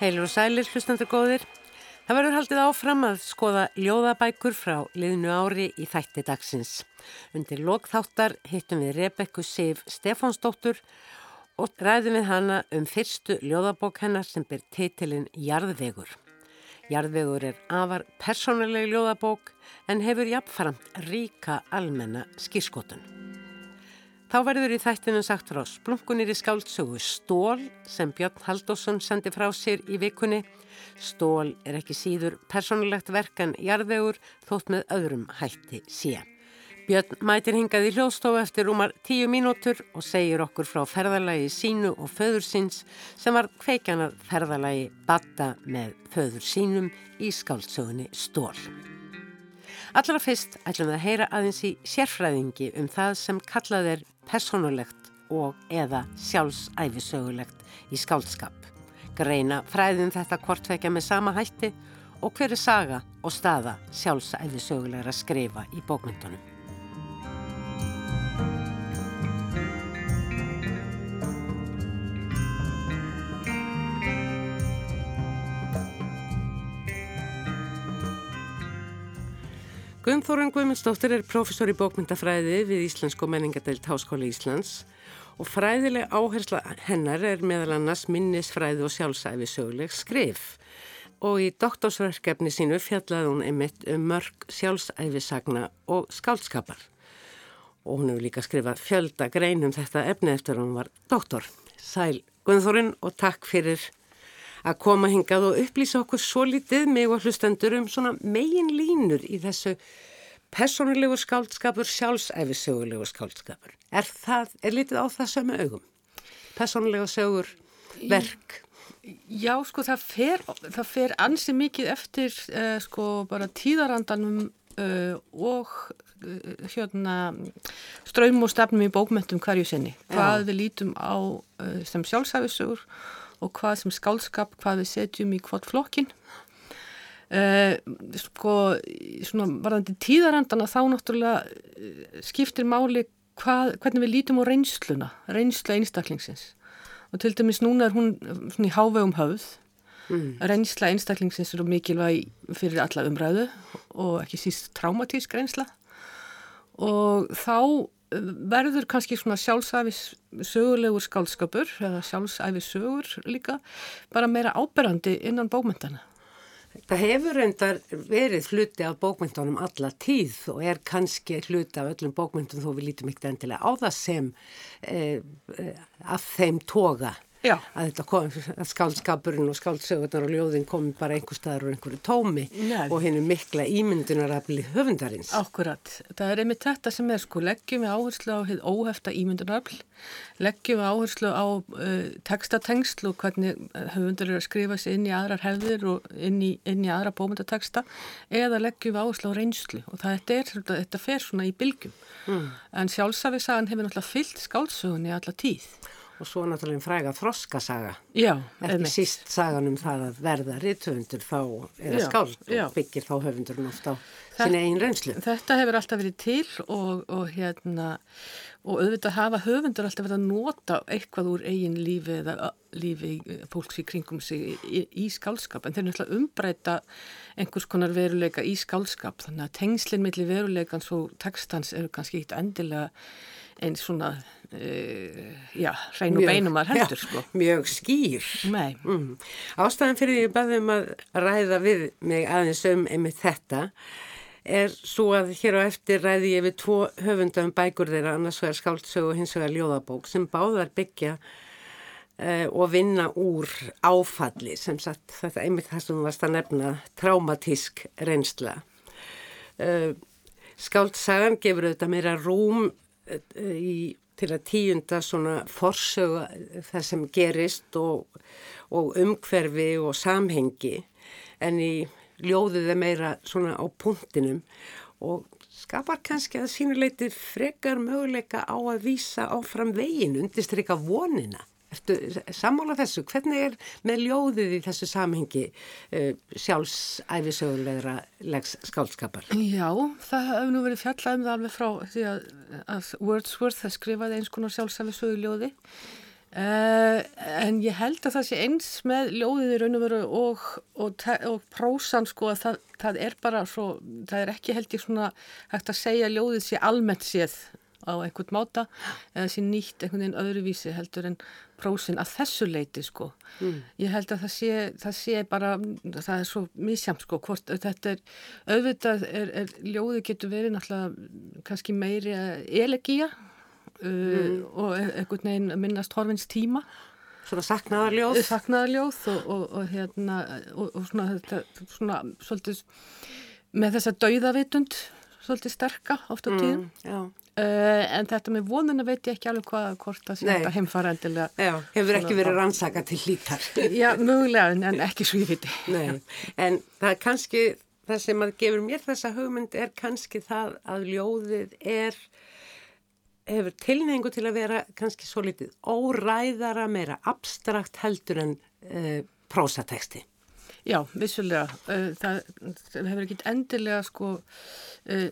Heilur og sælir, hlustandur góðir. Það verður haldið áfram að skoða ljóðabækur frá liðnu ári í þætti dagsins. Undir lokþáttar hittum við Rebekku Sif Stefánsdóttur og ræðum við hana um fyrstu ljóðabók hennar sem ber titilinn Jarðvegur. Jarðvegur er afar persónuleg ljóðabók en hefur jafnframt ríka almenna skýrskotun. Þá verður í þættinu sagt frá splunkunir í skáldsögu Stól sem Björn Haldásson sendi frá sér í vikunni. Stól er ekki síður personlegt verk en jarðvegur þótt með öðrum hætti sé. Björn mætir hingað í hljóðstofu eftir rúmar tíu mínútur og segir okkur frá ferðalagi sínu og föður síns sem var kveikjanar ferðalagi batta með föður sínum í skáldsögunni Stól. Allra fyrst ætlum við að heyra aðeins í sérfræðingi um það sem kallað er personulegt og eða sjálfsæfisögulegt í skálskap. Greina fræðin þetta kortvekja með sama hætti og hver er saga og staða sjálfsæfisögulegra skrifa í bókmyndunum. Guðmþórun Guðmundsdóttir er professor í bókmyndafræði við Íslensk og menningadeilt Háskóli Íslands. Og fræðileg áhersla hennar er meðal annars minnisfræði og sjálfsæfi söguleg skrif. Og í doktorsverkefni sínu fjallaði hún einmitt um mörg sjálfsæfisagna og skálskapar og hún hefur líka skrifað fjölda greinum þetta efni eftir hún var doktor. Sæl Guðmþórun og takk fyrir að koma hingað og upplýsa okkur svo litið mig og hlustendur um svona megin línur í þessu personulegu skáldskapur, sjálfsæfisögulegu skáldskapur. Er það, er litið á það sömu augum? Personulegu sögur, verk? Já, sko, það fer, það fer ansi mikið eftir, uh, sko, bara tíðarandanum uh, og uh, hérna ströym og stefnum í bókmyndum hverju sinni. Hvað Já. við lítum á sem sjálfsæfisögur og hvað sem skálskap, hvað við setjum í hvort flokkin. Uh, sko, svona varðandi tíðarandana þá náttúrulega uh, skiptir máli hvað, hvernig við lítum á reynsluna, reynsla einstaklingsins. Og til dæmis núna er hún svona í hávegum höfð. Mm. Reynsla einstaklingsins eru mikilvæg fyrir alla umræðu og ekki síst traumatísk reynsla. Og þá verður kannski svona sjálfsæfis sögulegur skálskapur eða sjálfsæfis sögur líka bara meira áberandi innan bókmyndana. Það hefur reyndar verið hluti af bókmyndunum alla tíð og er kannski hluti af öllum bókmyndunum þó við lítum ekkert endilega á það sem eh, eh að þeim toga Já. að þetta kom, að skálskapurinn og skáldsögurnar og ljóðin komi bara einhver staðar og einhverju tómi Nei. og hennu mikla ímyndunarafli höfundarins. Akkurat, það er einmitt þetta sem er sko, leggjum við áherslu á hefð óhefta ímyndunarafl, leggjum við áherslu á uh, textatengsl og hvernig uh, höfundar eru að skrifa sér inn í aðrar hefðir og inn í, inn í aðra bómyndateksta eða leggjum við áherslu á reynslu og það er, þetta fer svona í bylgjum mm. en sjálfsafið hefur náttúrulega fyllt skáldsögunni alla tíð og svo náttúrulega fræga þroskasaga. Já, ekki einmitt. síst sagan um það að verða ritthöfundur þá eða skáld og byggir þá höfundurinn ofta á sinni einn reynslu. Þetta hefur alltaf verið til og, og hérna og auðvitað hafa höfundur alltaf verið að nota eitthvað úr eigin lífi eða lífi fólks í kringum sig í, í, skálskap en þeir náttúrulega umbreyta einhvers konar veruleika í skálskap þannig að tengslinn millir veruleikans og textans eru kannski eitt endilega eins svona Uh, já, hrein og beinum að hendur já, sko. mjög skýr mm. ástæðan fyrir því ég baðum að ræða við mig aðeins um einmitt þetta er svo að hér á eftir ræði ég við tvo höfundum bækur þeirra annars vegar skáldsög og hins vegar ljóðabók sem báðar byggja uh, og vinna úr áfalli sem sagt þetta einmitt það sem varst að nefna traumatísk reynsla uh, skáldsagan gefur auðvitað meira rúm í til að tíunda svona forsöga það sem gerist og, og umhverfi og samhengi en í ljóðið er meira svona á punktinum og skapar kannski að sínuleiti frekar möguleika á að vísa áfram veginn, undistrykka vonina. Ertu sammála þessu? Hvernig er með ljóðið í þessu samhengi uh, sjálfsæfisögulegra legs skálskapar? Já, það hefur nú verið fjallað um það alveg frá því að, að Wordsworth skrifaði eins konar sjálfsæfisöguljóði Uh, en ég held að það sé eins með ljóðið í raun og veru og, og, og prósan sko að það, það er bara svo, það er ekki held ég svona hægt að segja ljóðið sé almennt séð á einhvern máta eða sé nýtt einhvern veginn öðruvísi heldur en prósin að þessu leiti sko. Mm. Ég held að það sé, það sé bara, það er svo mísjamt sko hvort þetta er, auðvitað er, er ljóðið getur verið náttúrulega kannski meiri elegíja Uh, mm. og e- einhvern veginn minnast horfins tíma Svona saknaðarljóð Saknaðarljóð og, og, og hérna og, og svona, þetta, svona svolítið með þessa dauðavitund svolítið sterka oft á tíðum mm, uh, en þetta með vonuna veit ég ekki alveg hvað hvort það sé þetta heimfara endilega Já, hefur ekki verið rannsaka til lítar Já, mögulega en ekki svo ég viti. Nei, en það er kannski það sem að gefur mér þessa hugmynd er kannski það að ljóðið er hefur tilneingu til að vera kannski svo litið óræðara, meira abstrakt heldur en uh, prósateksti. Já, vissulega. Uh, það, hefur ekkit endilega sko, uh,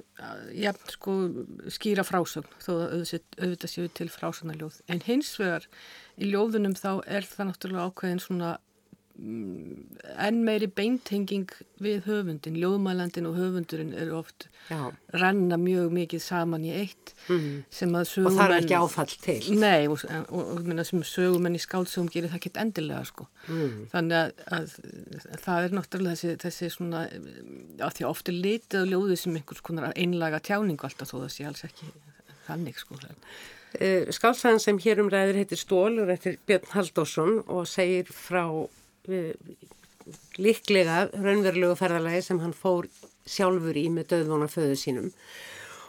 ja, sko skýra frásögn þó að auðvitað séu til frásagnarljóð. En hins vegar í ljóðunum þá er það náttúrulega ákveðin svona enn meiri beintenging við höfundin, ljóðmælandin og höfundurinn eru oft Já. renna mjög mikið saman í eitt mm. sem að sögumenn og það er ekki áfall til nei og, og, og, og sem sögumenn í skálsögum gerir það ekki endilega sko mm. þannig að, að, að það er náttúrulega þessi, þessi svona að því ofta litið og ljóðið sem einhvers konar einlaga tjáningu alltaf þó það sé alls ekki þannig sko uh, Skálsagan sem hér um ræður heitir Stólur eftir Björn Haldásson og segir frá líklega raunverulegu ferðalagi sem hann fór sjálfur í með döðvona föðu sínum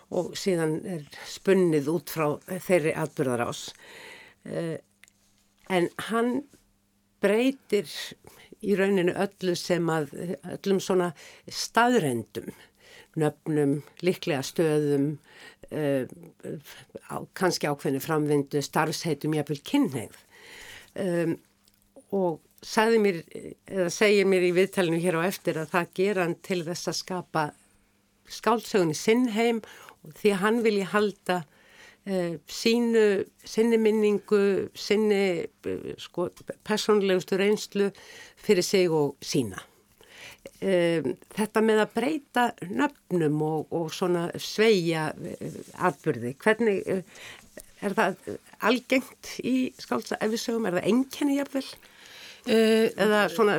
og síðan er spunnið út frá þeirri atbyrðarás. Eh, en hann breytir í rauninu öllu sem að, öllum svona staðrendum, nöfnum, líklega stöðum, á, kannski ákveðinu framvindu, starfsheitum, jáfnveil kynneið. Um, og sagði mér, eða segir mér í viðtælinu hér á eftir að það gera hann til þess að skapa skálsögunni sinnheim því að hann vilji halda uh, sínu, sinni minningu, sinni uh, sko, personlegustu reynslu fyrir sig og sína. Um, þetta með að breyta nöfnum og, og svona sveia atbyrði, hvernig er það algengt í skálsæfisögum, er það enkenni jafnvel? Uh, eða svona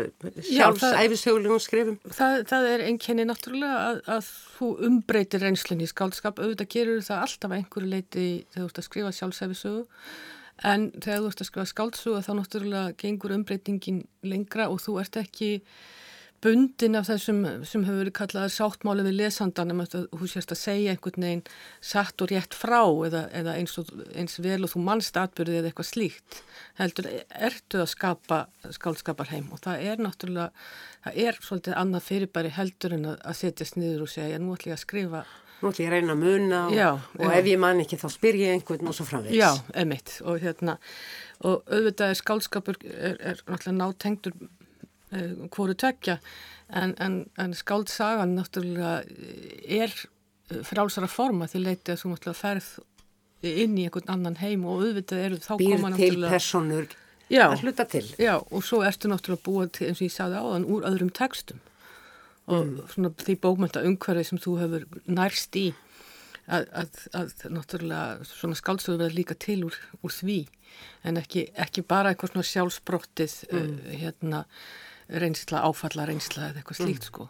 sjálfsæfisögulegum skrifum það, það er einkenni náttúrulega að, að þú umbreytir reynslunni í skáldskap. Auðvitað gerur það alltaf einhverju leiti þegar þú ert að skrifa sjálfsæfisögu en þegar þú ert að skrifa skáldsögu þá náttúrulega gengur umbreytingin lengra og þú ert ekki bundin af þessum sem hefur verið kallaði sáttmáli við lesandan um að þú sérst að segja einhvern veginn satt og rétt frá eða, eða eins, og, eins vel og þú mannst atbyrðið eða eitthvað slíkt. Heldur ertu að skapa skálskaparheim og það er náttúrulega það er svolítið annað fyrirbæri heldur en að, að setjast niður og segja nú ætlum ég að skrifa. Nú ætlum ég að reyna að muna og, já, og ef ég man ekki þá spyr ég einhvern og svo framvegs Já, emitt og hérna og auðvitað er skálskapur er, er náttúrulega nátengtur hvoru tvekja en, en, en skáldsagan náttúrulega er frálsara forma því leiti að þú náttúrulega ferð inn í einhvern annan heim og auðvitað eru þá Býr koma náttúrulega... Býr til personur já, að hluta til. Já, og svo ertu náttúrulega búið til, eins og ég sagði áðan, úr öðrum textum og mm. svona því bókmynda umhverfi sem þú hefur nærst í að, að, að náttúrulega svona skáldsögur verða líka til úr, úr því en ekki, ekki bara eitthvað svona sjálfsbrottið mm. uh, hérna reynsla, áfalla reynsla eða eitthvað slíkt mm. sko.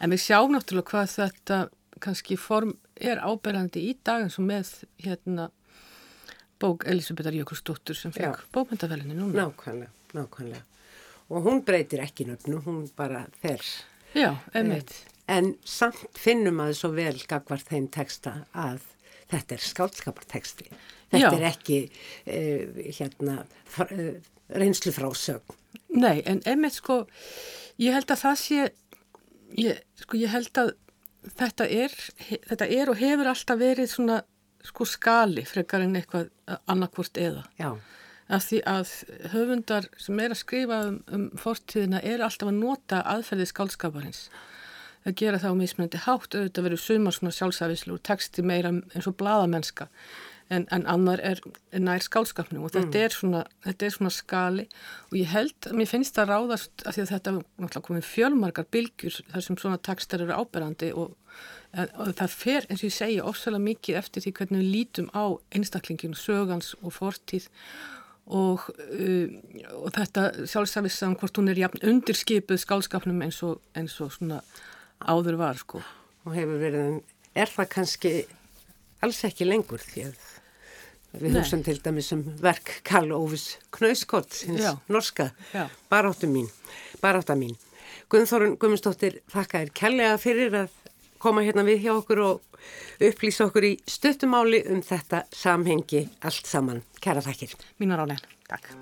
En við sjáum náttúrulega hvað þetta kannski form er áberandi í dag eins og með hérna bók Elisabethar Jökulsdóttur sem fekk bókmyndafelinni núna. Nákvæmlega, nákvæmlega. Og hún breytir ekki nöfnu, hún bara fer. Já, einmitt. En samt finnum að svo vel gagvar þeim texta að þetta er skálskaparteksti. Þetta Já. er ekki uh, hérna uh, reynslufrásögn. Nei, en einmitt sko, ég held að það sé, ég, sko ég held að þetta er, þetta er og hefur alltaf verið svona sko skali frekar en eitthvað annarkvort eða. Já. Af því að höfundar sem er að skrifa um, um fortíðina er alltaf að nota aðferðið skálskaparins. Það gera það á mismunandi hátt, auðvitað verið sumar svona sjálfsæðislu og texti meira eins og bladamennska en, en annar er, nær skálskapnum og þetta, Mm. er svona, þetta er svona skali og ég held, mér finnst það ráðast því að þetta náttúrulega komið fjölmargar bylgjur þar sem svona tekstar eru áberandi og, og það fer, eins og ég segi, ofsalega mikið eftir því hvernig við lítum á einstaklingin, sögans og fortíð og, uh, og þetta sjálfsafissan hvort hún er jafn undirskipuð skálskapnum eins og, eins og svona áður var sko. og hefur verið, er það kannski alls ekki lengur því að við Nei. hugsaum til dæmis um verk Karl Óvis Knauskott, hins Já. norska, baráttu mín, barátta mín. Guðnþórun Guðmundsdóttir þakka þér kellega fyrir að koma hérna við hjá okkur og upplýsa okkur í stuttumáli um þetta samhengi allt saman. Kæra þakkir. Mínar álegin. Takk.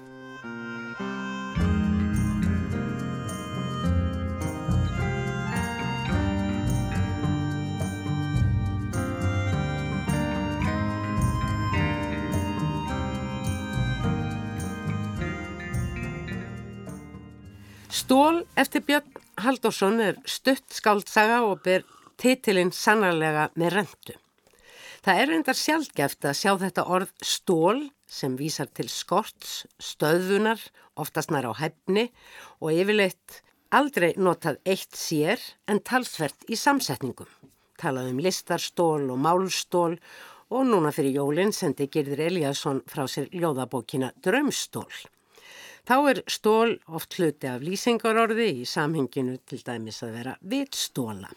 Stól eftir Björn Halldórsson er stutt skáldsaga og ber titilinn sannarlega með rentu. Það er reyndar sjálfgeft að sjá þetta orð stól sem vísar til skorts, stöðunar, oftast nær á hefni og yfirleitt aldrei notað eitt sér en talsvert í samsetningum. Talað um listarstól og málstól og núna fyrir jólinn sendi Girður Eliasson frá sér ljóðabókina Drömstól. Þá er stól oft hluti af lýsingarorði í samhenginu til dæmis að vera vitstóla.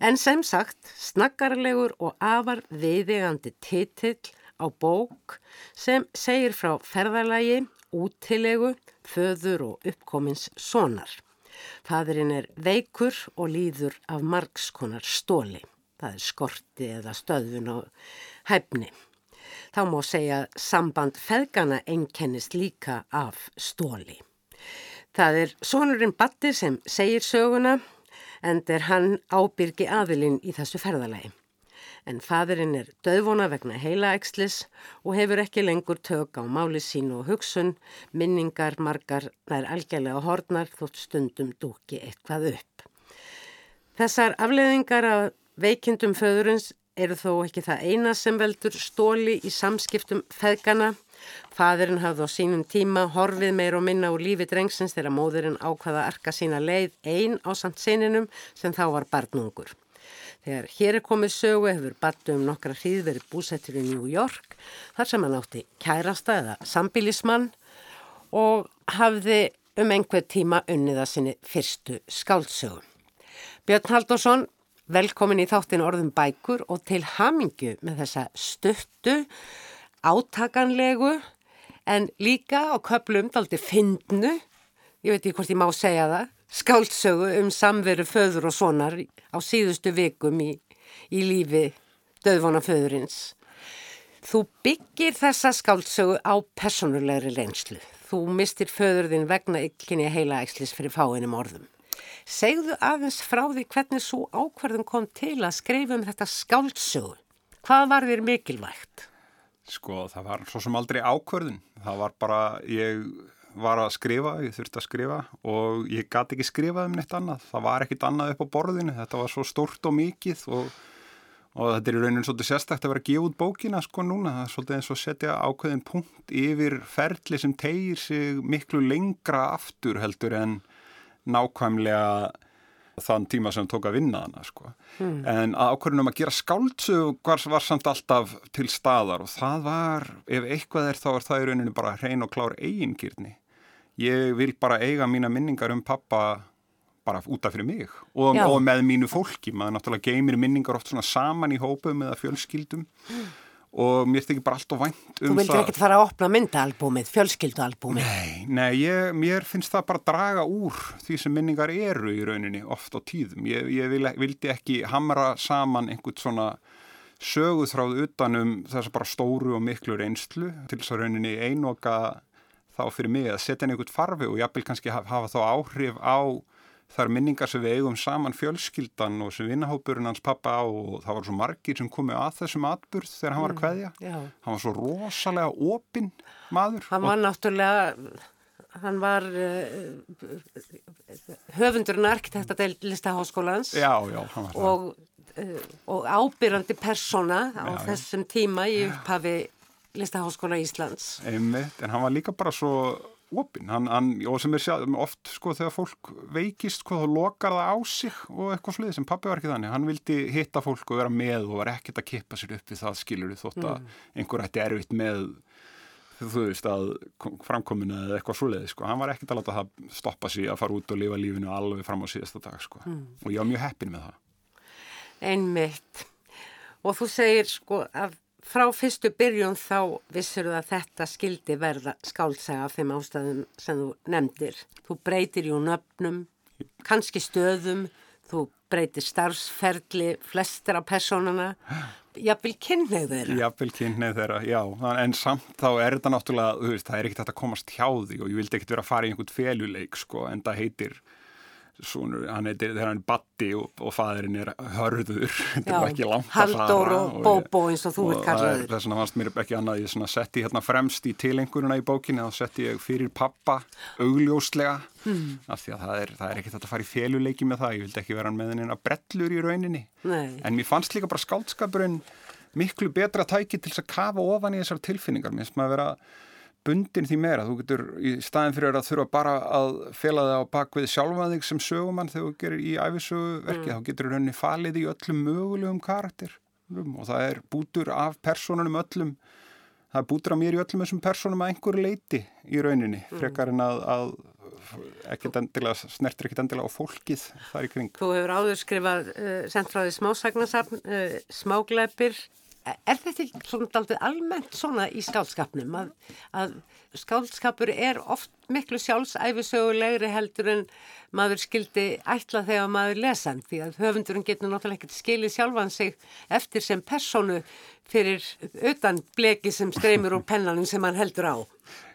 En sem sagt, snakkarlegur og afar viðigandi titill á bók sem segir frá ferðalagi, útilegu, föður og uppkomins sonar. Fadurinn er veikur og líður af margskonar stóli. Það er skorti eða stöðun og hæfni. Þá má segja samband feðgana einkennist líka af stóli. Það er sonurinn Batti sem segir söguna en er hann ábyrgi aðilinn í þessu ferðalagi. En fadurinn er döðvona vegna heilaækslis og hefur ekki lengur tök á máli sín og hugsun, minningar margar nær algjörlega hornar þótt stundum dúki eitthvað upp. Þessar afleðingar af veikindum föðurins eru þó ekki það eina sem veldur stóli í samskiptum feðgana. Fadurinn hafði á sínum tíma horfið meir og minna úr lífi drengsins þegar móðurinn ákvaða að arka sína leið einn á samt sininum sem þá var barnungur. Þegar hér er komið sögu hefur Battu um nokkra hríð verið búsettur í New York þar sem hann átti kærasta eða sambilismann og hafði um einhver tíma unniða sinni fyrstu skáldsögu. Björn Haldursson, velkomin í þáttin orðum bækur og til hamingju með þessa stuttu, átakanlegu en líka á köplum daldi fyndnu, ég veit ekki hvort ég má segja það, skáldsögu um samveru föður og sonar á síðustu vikum í, í lífi döðvona föðurins. Þú byggir þessa skáldsögu á personulegri reynslu. Þú mistir föðurðin vegna ykkinni heila æslis fyrir fáinum orðum. Segðu aðeins frá því hvernig svo ákvarðum kom til að skrifa um þetta skáldsögu. Hvað var þér mikilvægt? Sko, það var svo sem aldrei ákvörðun. Það var bara, ég var að skrifa, ég þurfti að skrifa og ég gati ekki skrifað um neitt annað. Það var ekkit annað upp á borðinu. Þetta var svo stort og mikið og, og þetta er í rauninu svolítið sérstakt að vera að gefa út bókina sko núna. Það er svolítið eins og setja ákveðin punkt yfir ferli sem tegir sig miklu lengra aftur heldur en nákvæmlega þann tíma sem tók að vinna hana sko. Mm. En ákvörðunum að gera skáldsög var, samt alltaf til staðar og það var, ef eitthvað er þá er það í rauninu bara hrein og klár eigingirni. Ég vil bara eiga mína minningar um pappa bara útaf fyrir mig og, og með mínu fólki. Maður náttúrulega geymir minningar oft svona saman í hópum eða fjölskyldum mm. Og mér þykir bara allt og vænt um það. Þú vildir ekkert fara að opna myndaalbúmið, fjölskyldualbúmið? Nei, nei, ég, mér finnst það bara draga úr því sem minningar eru í rauninni oft á tíðum. Ég, ég vil, vildi ekki hamra saman einhvern svona söguþráð utanum þess að bara stóru og miklu reynslu til þess að rauninni einoka þá fyrir mig að setja inn einhvern farfi og ég vil kannski hafa, hafa þá áhrif á þar minningar sem við eigum saman fjölskyldan og sem vinnahópurinn hans pappa á og það var svo margir sem komið að þessum atburð þegar hann var að kveðja. Mm, hann var svo rosalega opinn maður. Hann var náttúrulega, hann var uh, höfundurinn arkitekta til listaháskólans já, já, og, uh, og ábyrrandi persóna á já, þessum tíma í upphafi Listaháskóla Íslands. Einmitt, en hann var líka bara svo opinn, og sem er sjálf, oft sko þegar fólk veikist sko þá lokar það á sig og eitthvað sluðið sem pappi var ekki þannig, hann vildi hitta fólk og vera með og var ekkert að kippa sér upp við það skilur þótt að mm. einhver ætti erfitt með þú veist að framkominu eða eitthvað svoleiði sko, hann var ekkert að láta það stoppa sig að fara út og lifa lífinu alveg fram á síðasta dag sko. Mm. og ég var mjög heppin með það. Einmitt. Og þú segir sko að frá fyrstu byrjun þá vissur þú að þetta skildi verða skálsaga af þeim ástæðum sem þú nefndir. Þú breytir jú nöfnum, kannski stöðum, þú breytir starfsferðli flestir af personana, jafnvel kynneið þeirra. Jafnvel kynneið þeirra, já, en samt þá er þetta náttúrulega, þú veist, það er ekkert að komast hjá því og ég vildi ekkert vera að fara í einhvern feluleik sko, en það heitir Svonur, hann heitir, þegar hann er batti og, og fæðurinn er hörður þetta er ekki langt að fara og Bóbó eins og þú veit kallaður þess vegna fannst mér ekki annað ég setti hérna fremst í tilenguruna í bókinni þá setti ég fyrir pappa augljóslega hmm. af því að það er, það er ekki þetta að fara í féluleiki með það ég vildi ekki vera með henni að brellur í rauninni Nei. en mér fannst líka bara skáldskapurinn miklu betra tæki til að kafa ofan í þessar tilfinningar mér finnst maður að vera bundin því meira, þú getur í staðin fyrir að þurfa bara að fela það á bakvið sjálfaðig sem sögumann þegar þú gerir í æfisöguverki, mm. þá getur rauninni falið í öllum mögulegum karakter og það er bútur af personunum öllum, það er bútur af mér í öllum þessum personum að einhverju leiti í rauninni, mm. frekar en að, að endilega, snertir ekkert endilega á fólkið þar í kring. Þú hefur áður skrifað uh, sentráði smásagnasafn, uh, smágleipir Er þetta ekki svona aldrei almennt svona í skálskapnum að, að skálskapur er oft miklu sjálfsæfisögulegri heldur en maður skildi ætla þegar maður lesa því að höfundurinn getur náttúrulega ekkert skilið sjálfan sig eftir sem personu fyrir utan bleki sem streymir úr pennanum sem hann heldur á.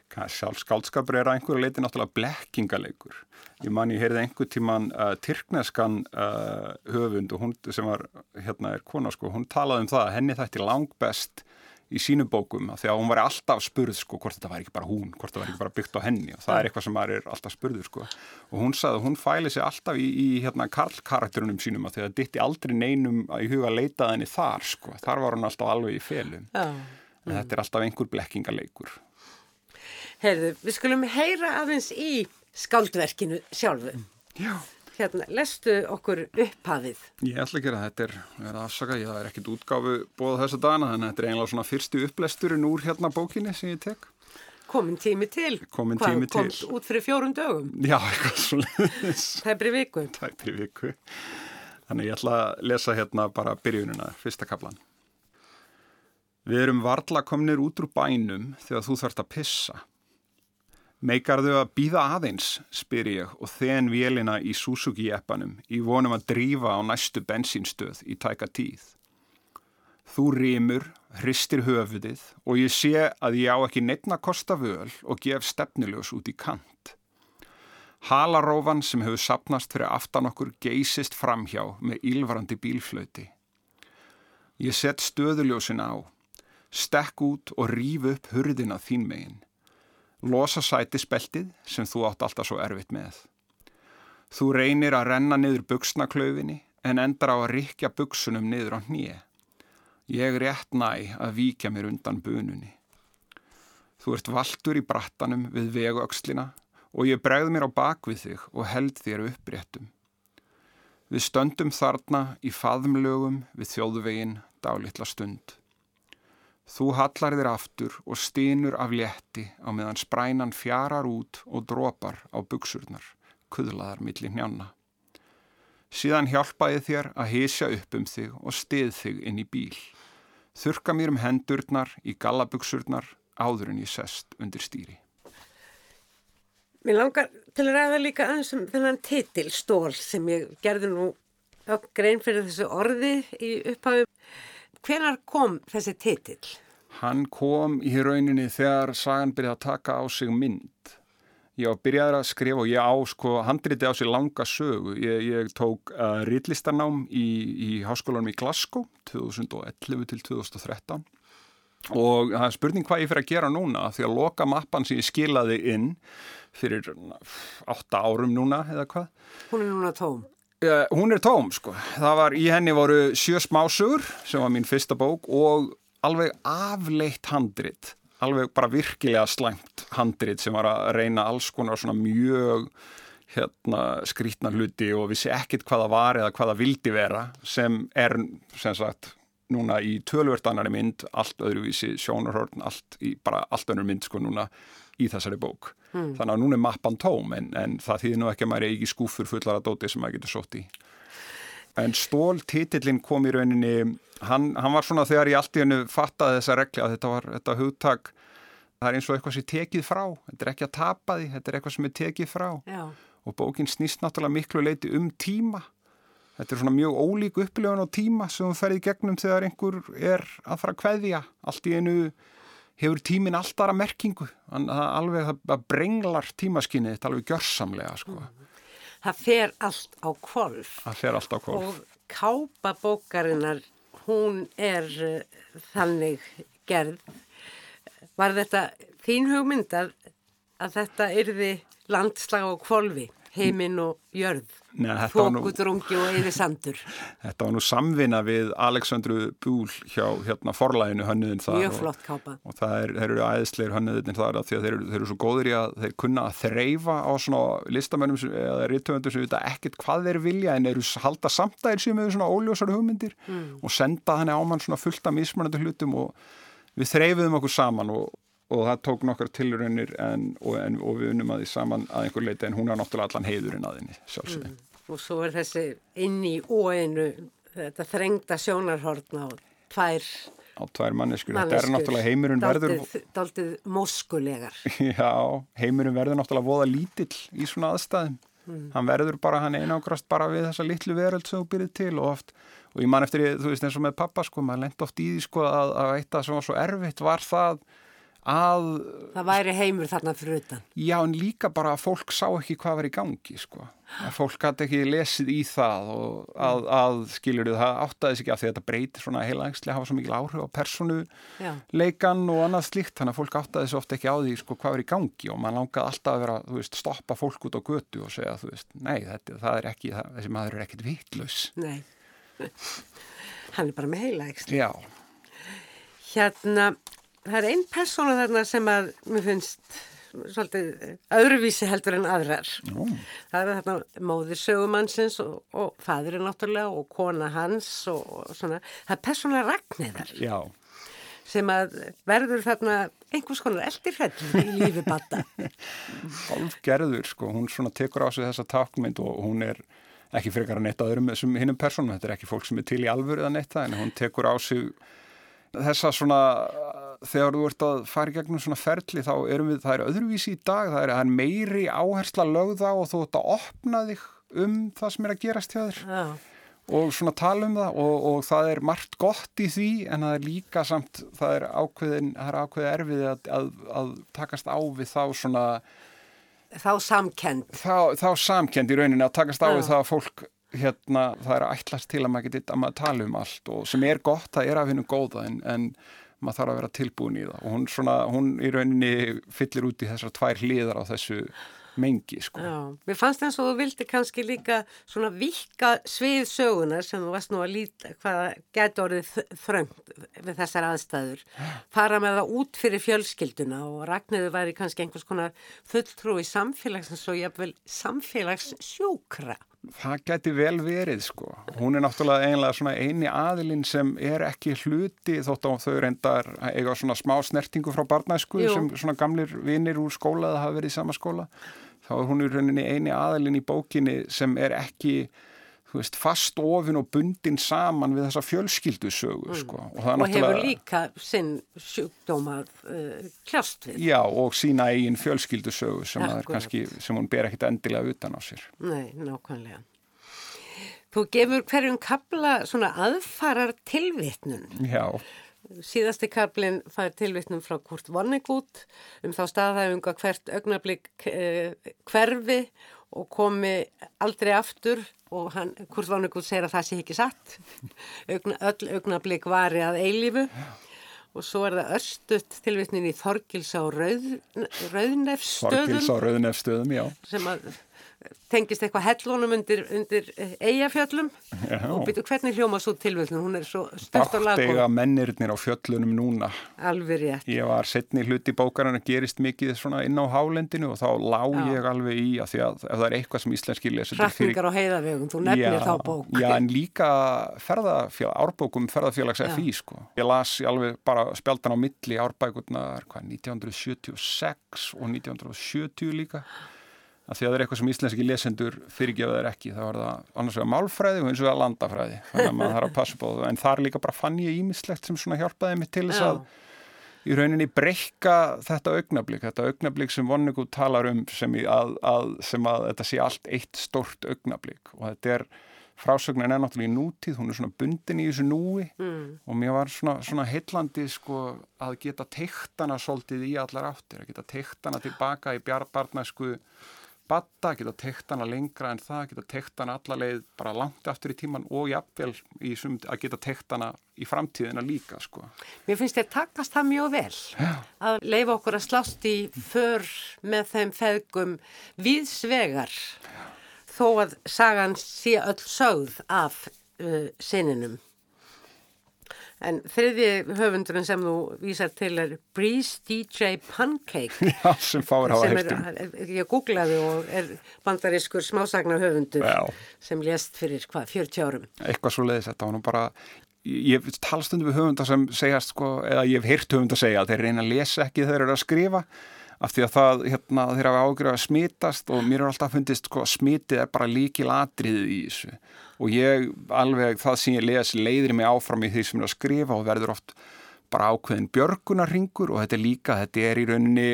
Sjálf skálskapur er að einhverju leiti náttúrulega blekkingalegur Ég man ég heyrði einhver tíman uh, tyrkneskan uh, höfund og hún sem var, hérna er kona sko, hún talaði um það að henni þætti langt best í sínu bókum því að hún var alltaf spurð sko hvort þetta var ekki bara hún, hvort þetta var ekki bara byggt á henni og það er eitthvað sem maður er alltaf spurður sko. Og hún sagði að hún fæli sig alltaf í, í hérna karlkarakterunum sínum að því að ditti aldrei neinum í huga leitað henni þar sko, þar var hún alltaf alveg í felum. En þetta er alltaf einhver blekkingaleikur Herðu, við skulum heyra aðeins í skaldverkinu sjálfu. Já. Hérna, lestu okkur upphafið? Ég ætla ekki að þetta er, er aðsaka, ég er ekkit útgáfu bóða þessa dana, þannig að þetta er einlega svona fyrstu upplesturinn úr hérna bókinni sem ég tek. Komin tími til? Komin tími Hvað, til. Komst út fyrir fjórum dögum? Já, eitthvað svona. Tæpri viku? Tæpri viku. Þannig ég ætla að lesa hérna bara byrjunina, fyrsta kaplan. Við erum varla komnir út úr bænum þegar þú þarfst að pissa. Meikar þau að býða aðeins, spyr ég og þen vélina í Suzuki-eppanum í vonum að drífa á næstu bensínstöð í tæka tíð. Þú rýmur, hristir höfuðið og ég sé að ég á ekki nefna kosta völ og gef stefniljós út í kant. Halarófan sem hefur sapnast fyrir aftan okkur geysist framhjá með ílvarandi bílflöti. Ég set stöðuljósin á, stekk út og rýf upp hurðina þín meginn. Losa sætispeltið sem þú átt alltaf svo erfitt með. Þú reynir að renna niður buksnaklaufinni en endar á að rikja buksunum niður á hnýje. Ég rétt næ að víkja mér undan bununni. Þú ert valtur í brattanum við veguökslina og ég bregð mér á bakvið þig og held þér uppréttum. Við stöndum þarna í faðmlögum við þjóðvegin dálitla stund. Þú hallar þér aftur og stínur af létti á meðan sprænan fjarar út og dropar á buksurnar, kuðlaðar millir njanna. Síðan hjálpaði þér að hísja upp um þig og stið þig inn í bíl. Þurka mér um hendurnar í gallabuksurnar áður en ég sest undir stýri. Mér langar til að ræða líka aðeins um þennan titilstól sem ég gerði nú grein fyrir þessu orði í upphafum. Hvenar kom þessi titill? Hann kom í rauninni þegar sagan byrjaði að taka á sig mynd. Ég byrjaði að skrifa og ég á sko handriti á sig langa sögu. Ég, ég tók uh, rítlistarnám í, í háskólanum í Glasgow 2011 til 2013 og það er spurning hvað ég fyrir að gera núna því að loka mappan sem ég skilaði inn fyrir 8 árum núna eða hvað. Hún er núna tóm. Uh, hún er tóm sko. Það var, í henni voru sjö smásugur sem var mín fyrsta bók og alveg afleitt handrit, alveg bara virkilega slæmt handrit sem var að reyna alls konar svona mjög hérna skrítna hluti og vissi ekkit hvaða var eða hvaða vildi vera sem er sem sagt núna í tölvört annari mynd, allt öðruvísi sjónarhörn, allt bara allt önnur mynd sko núna í þessari bók. Mm. Þannig að núna er mappan tóm en, en það þýðir nú ekki að maður er ekki skúfur fullar að dóti sem maður getur sótt í. En stól titillin kom í rauninni, hann, hann var svona þegar ég allt í hennu fattaði þessa regli að þetta var þetta hugtak, það er eins og eitthvað sem er tekið frá, þetta er ekki að tapa því, þetta er eitthvað sem er tekið frá Já. og bókin snýst náttúrulega miklu leiti um tíma. Þetta er svona mjög ólík upplifun á tíma sem þú ferði gegnum þegar einhver er að fara að kveðja. Allt í einu hefur tímin alltaf aðra merkingu, þannig að alveg það brenglar tímaskinni þetta alveg gjörsamlega sko. Það fer allt á kvolf. Það fer allt á kvolf. Og kápa bókarinnar, hún er uh, þannig gerð. Var þetta þín hugmynd að, að þetta yrði landslag á kvolfi, heiminn og jörð? Þókudrungi og yfir sandur. Þetta var nú samvinna við Aleksandru Búl hjá hérna forlæginu hönnuðin þar. Mjög og- flott kápa. og það er, þeir eru æðisleir hönnuðin þar að því að þeir þeir eru svo góðir í að þeir kunna að þreyfa á svona listamönnum eða rítöfundum sem vita ekkert hvað þeir vilja en eru halda samtæðir sem eru svona óljósar hugmyndir og senda þannig á mann svona fullt af mismunandi hlutum og við þreyfiðum okkur saman og, og það tók nokkar tilraunir en, og, en, og við unnum að því saman að einhver leiti en hún er náttúrulega allan heiðurinn að henni sjálfsögði. Og svo er þessi inn í óeinu, þetta þrengda sjónarhortna og tvær á tvær manneskur. Þetta er náttúrulega heimurinn verður Dálítið- Dálítið móskulegar. Já, heimurinn verður náttúrulega voða lítill í svona aðstæðum. Hann verður bara, hann einangrast bara við þessa litlu veröld sem þú byrðið til og oft, og ég man eftir, þú veist eins og með pappa sko, maður lendi oft í því sko að, að eitt að sem var svo erfitt var það að, Það væri heimur þarna fyrir utan. já en líka bara að fólk sá ekki hvað var í gangi sko. Að fólk gæti ekki lesið í það og að, að skilur það áttaði sig ekki af því að þetta breytir svona heila engsli hafa svo mikil áhrif á personu Já. leikan og annað slíkt þannig að fólk áttaði svo oft ekki á því sko, hvað er í gangi og mann langaði alltaf að vera þú veist, stoppa fólk út á götu og segja þú veist, nei, þetta, það er ekki, það, þessi maður er ekkit vitlaus Nei. Hann er bara með heila Hérna, það er einn persóna þarna sem að mér finnst svolítið öðruvísi heldur en aðrar. Nú. Það er þarna móðir sögumannsins og, og fadirinn náttúrulega og kona hans og, og svona. Það er persóna Ragnæðar já, sem að verður þarna einhvers konar eldirhættur í lífi batta. Álfgerður sko, hún svona tekur á sig þessa takmynd og hún er ekki frekar að neitt öðrum þessum hinnum personum, þetta er ekki fólk sem er til í alvöru eða neitt það, en hún tekur á sig þessa svona þegar þú ert að fara í gegnum svona ferli þá erum við, það er öðruvísi í dag það er, það er meiri áhersla lögða og þú ert að opna þig um það sem er að gerast hjá þér. Já, og svona tala um það og, og það er margt gott í því en það er líka samt, það er ákveðin það er ákveðið erfið að, að, að takast á við þá svona þá samkend. þá, þá samkend í rauninni að takast á við það að fólk hérna, það er að ætlast til að maður geti að maður tala um allt og sem er gott, það er af hennu góða en, en maður þarf að vera tilbúin í það og hún svona, hún í rauninni fyllir út í þessar tvær hliðar á þessu mengi, sko. Já, mér fannst eins og þú vildi kannski líka svona vikka svið sögunar sem þú varst nú að líta hvað gæti orðið þröngt við þessar aðstæður. Fara með það út fyrir fjölskylduna og Ragnarður væri kannski einhvers konar fulltrúi samfélagsins og jafnvel samfélagssjúkra. Það geti vel verið sko. Hún er náttúrulega eiginlega svona eini aðilinn sem er ekki hluti þótt á þau reyndar að eiga svona smá snertingu frá barnæsku Jú. sem svona gamlir vinnir úr skóla eða hafa verið í sama skóla. Þá er hún í rauninni eini aðilinn í bókinni sem er ekki veist, fast ofin og bundin saman við þessa fjölskyldusögu sko. og, Og hefur líka sinn sjúkdóma uh, kljást við. Já, og sína eigin fjölskyldusögu sem, kannski, sem hún ber ekkit endilega utan á sér. Nei, nákvæmlega. Þú gefur hverjum kabla svona aðfarar tilvitnun. Já, Síðasti kaplinn fær tilvitnum frá Kurt Vonnegut um þá staðhæfinga hvert augnablík eh, hverfi og komi aldrei aftur og hann, Kurt Vonnegut segir að það sé ekki satt. Augna, öll augnablík vari að eilífu og svo er það örstutt tilvitnin í Þorgils á rauð, rauðnefstöðum Þorgils á rauðnefstöðum, já. sem að tengist eitthvað hellunum undir, undir eigafjöllum og byrju hvernig hljóma svo tilvöldin, hún er svo stert á lagu. Dáttega mennirnir á fjöllunum núna. Alveg rétt. Ég var setni hluti bókarinn að gerist mikið svona inn á hálendinu og þá lág Já. ég alveg í að því að ef það er eitthvað sem íslenski lesendur fyrir... Hrappingar á heiðavegum, þú nefnir já, þá bók. Já, en líka ferðafélag, árbókum ferðafélags FI, sko. Ég las alveg bara spjaldan á milli árbækurnar, hvað, 1976 og 1970 líka að því að það er eitthvað sem íslenski lesendur fyrirgefa þeir ekki, þá er það annars vegar málfræði og eins og það landafræði. Þannig að maður þarf að passa það, en þar líka bara fann ég ímislegt sem svona hjálpaði mig til þess að í rauninni breyka þetta augnablík, þetta augnablík sem Vonnegut talar um sem, að, að, sem að þetta sé allt eitt stort augnablík og þetta er frásögnin er náttúrulega í nútíð, hún er svona bundin í þessu núi. Mm. og mér var svona, svona heillandi sko að geta teiktana svolítið í allar áttir, að geta teiktana tilbaka í bjarbarnæsku batta, geta tekt hana lengra en það, geta tekt hana allarleið bara langt aftur í tíman og jafnvel í sumt að geta tekt hana í framtíðina líka sko. Mér finnst þetta takast það mjög vel ja. að leifa okkur að slást í för með þeim feðgum viðsvegar ja. þó að sagan sé öll sögð af uh, sininum. En þriði höfundurinn sem þú vísar til er Breeze DJ Pancake. Já, sem fáir hafa heftum. Ég googlaði og er bandarískur smásagnar höfundur Já. sem lést fyrir hvað, 40 árum. Eitthvað svo leiðis þetta, hann bara, ég talast undir við höfundar sem segjast, sko, eða ég hef heyrt höfundar segja að þeir reyna að lesa ekki þegar þeir eru að skrifa af því að það, hérna, þeir hafa ágjörð að smitast og mér er alltaf fundist, sko, smitið er bara líkil atriðið í þessu. Og ég alveg það sem ég les leiðir mig áfram í því sem ég er að skrifa og verður oft bara ákveðin björgunarringur og þetta er líka, þetta er í rauninni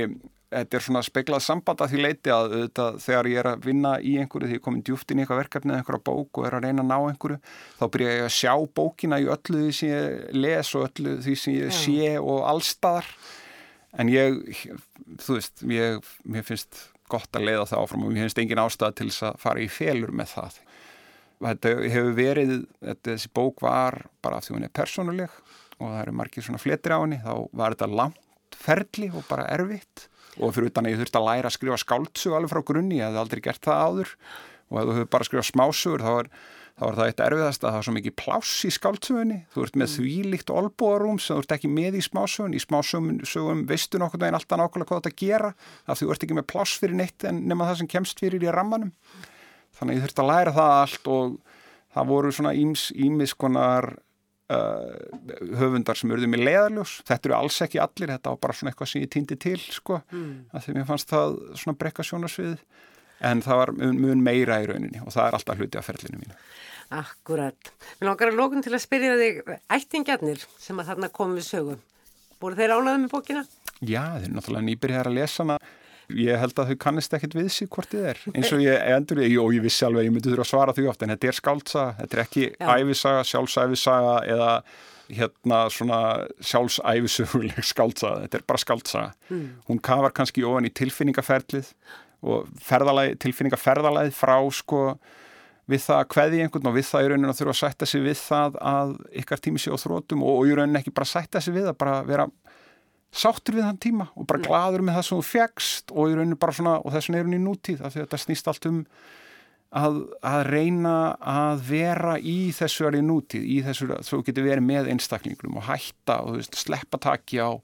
þetta er svona speglað samband að því leiti að þetta, þegar ég er að vinna í einhverju því ég komin djúft inn í eitthvað verkefni eða einhverja bók og er að reyna að ná einhverju þá byrja ég að sjá bókina í öllu því sem ég les og öllu því sem ég sé og allstaðar en ég, þú veist ég, mér finnst gott að leiða það áfram og mér finnst engin ástæða til þess að fara í felur með það. Þetta hefur verið, þetta, þessi bók var bara af því hún er persónuleg og það eru margir svona fletir á henni þá var þetta langt ferli og bara erfitt. Og fyrir utan að ég þurfti að læra að skrifa skáldsug alveg frá grunni, ég hef aldrei gert það áður. Og ef þú hefur bara skrifað smásugur þá er, þá er það eitt erfiðast að það er svo mikið pláss í skáldsugunni, þú ert með mm. þvílíkt olbúarum sem þú ert ekki með í smásugun í smásugum veistu nokkur en alltaf nákvæmlega hvað þetta gera, af því þú ert ekki með pláss fyrir neitt en nema það sem kemst fyrir í rammanum. Þannig ég þurfti að læra það allt og það voru svona ímiskonar uh, höfundar sem eruðu með leðarljós þetta eru alls ekki allir, þetta var bara svona eitthvað sem ég týndi til sko, mm. að því mér fannst það svona brekka sjónasvið en það var mun meira í rauninni og það er alltaf hluti af ferlinu mínu Akkurat. Mér langar að lókun til að spyrja þig ættingjarnir sem að þarna komum við sögum. Búið þeir ánaðið með bókina? Já, þeir eru náttúrulega nýbyrjar að lesa hana ég held að þau kannist ekkit við sig hvort þið er eins og ég endur og ég vissi alveg ég myndi þurfa að svara því oft en þetta er skáltsaga, þetta er ekki Já. æfisaga, sjálfsæfisaga eða hérna svona sjálfsæfisuguleg skáltsaga, þetta er bara skáltsaga mm. hún kafar kannski ofan í tilfinningaferlið og ferðalagi, tilfinningaferðalagi frá sko við það að hveði einhvern og við það í rauninu að þurfa að sætta sig við það að ykkar tími sé á þrótum og, og í rauninu ekki bara sætta sig við að bara vera sáttur við þann tíma og bara gladur með það sem þú fegst og í rauninu bara svona og þess vegna er hún í nútíð af því að þetta snýst allt um að, að reyna að vera í þessu í nútíð í þessu að þú getur verið með einstaklinglum og hætta og veist, sleppa taki á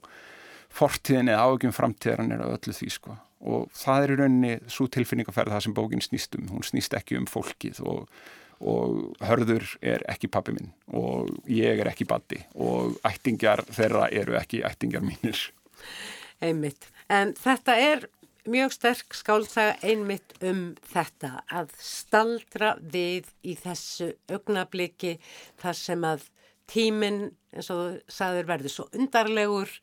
fortíðin eða ágjum framtíðan er og það er í rauninni svo tilfinningaferð það sem bókin snýst um, hún snýst ekki um fólkið og og hörður er ekki pappi minn og ég er ekki batti og ættingjar þeirra eru ekki ættingjar mínir. Einmitt. En þetta er mjög sterk skálsaga einmitt um þetta að staldra við í þessu augnabliki þar sem að tíminn eins og þú sagður verður svo undarlegur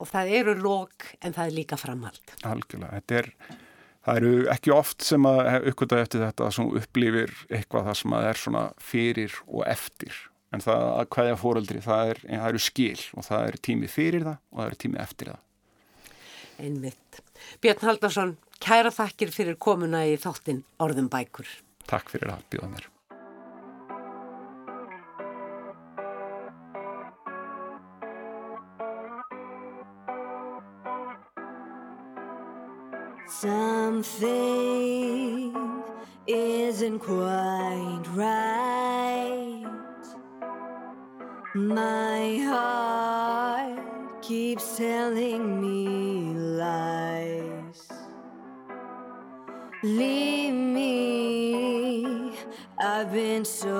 og það eru lók en það er líka framhald. Algjörlega, þetta er það eru ekki oft sem að uppgöta eftir þetta sem upplifir eitthvað það sem að er svona fyrir og eftir. En það að hvaðja fóreldri það, er, það eru skil og það er tími fyrir það og það eru tími eftir það. Einmitt. Björn Haldarsson, kæra þakkir fyrir komuna í þáttinn Orðum bækur. Takk fyrir að bjóða mér Some things isn't quite right. My heart keeps telling me lies. Leave me, I've been so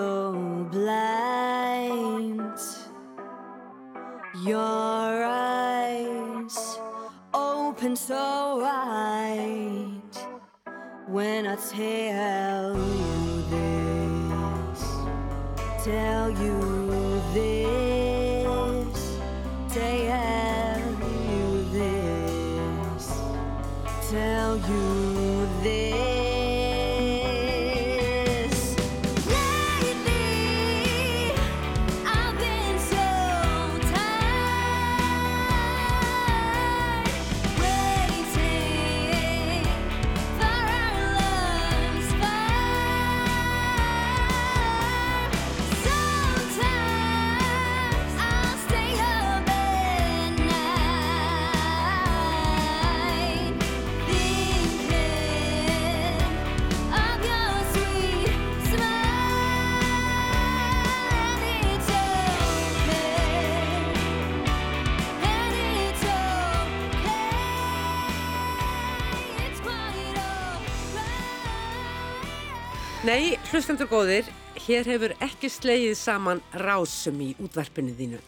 Nei, hlustendur góðir, hér hefur ekki slegið saman rásum í útvarpinu þínu.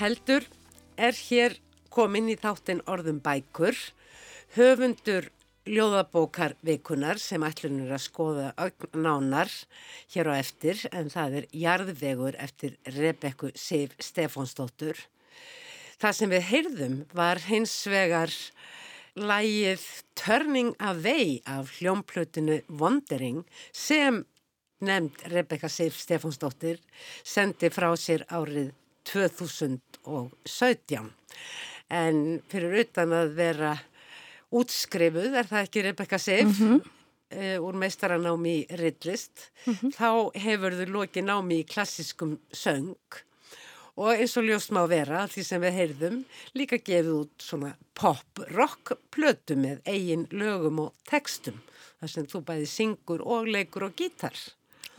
Heldur er hér komin í þáttinn orðum bækur, höfundur ljóðabókar vikunar sem ætlunir að skoða nánar hér á eftir en það er jarðvegur eftir Rebekku Sif Stefánsdóttur. Það sem við heyrðum var hins vegar lægið Turning Away af hljómplötinu Wondering sem nefnd Rebekka Sif Stefánsdóttir sendi frá sér árið 2017. En fyrir utan að vera útskrifuð, er það ekki Rebekka Sif, mm úr meistaranámi í Ridlist, þá hefur þau lokið námi í klassiskum söng og eins og ljóst má vera því sem við heyrðum líka gefið út svona pop-rock plötu með eigin lögum og textum þar sem þú bæði syngur og leikur og gítar.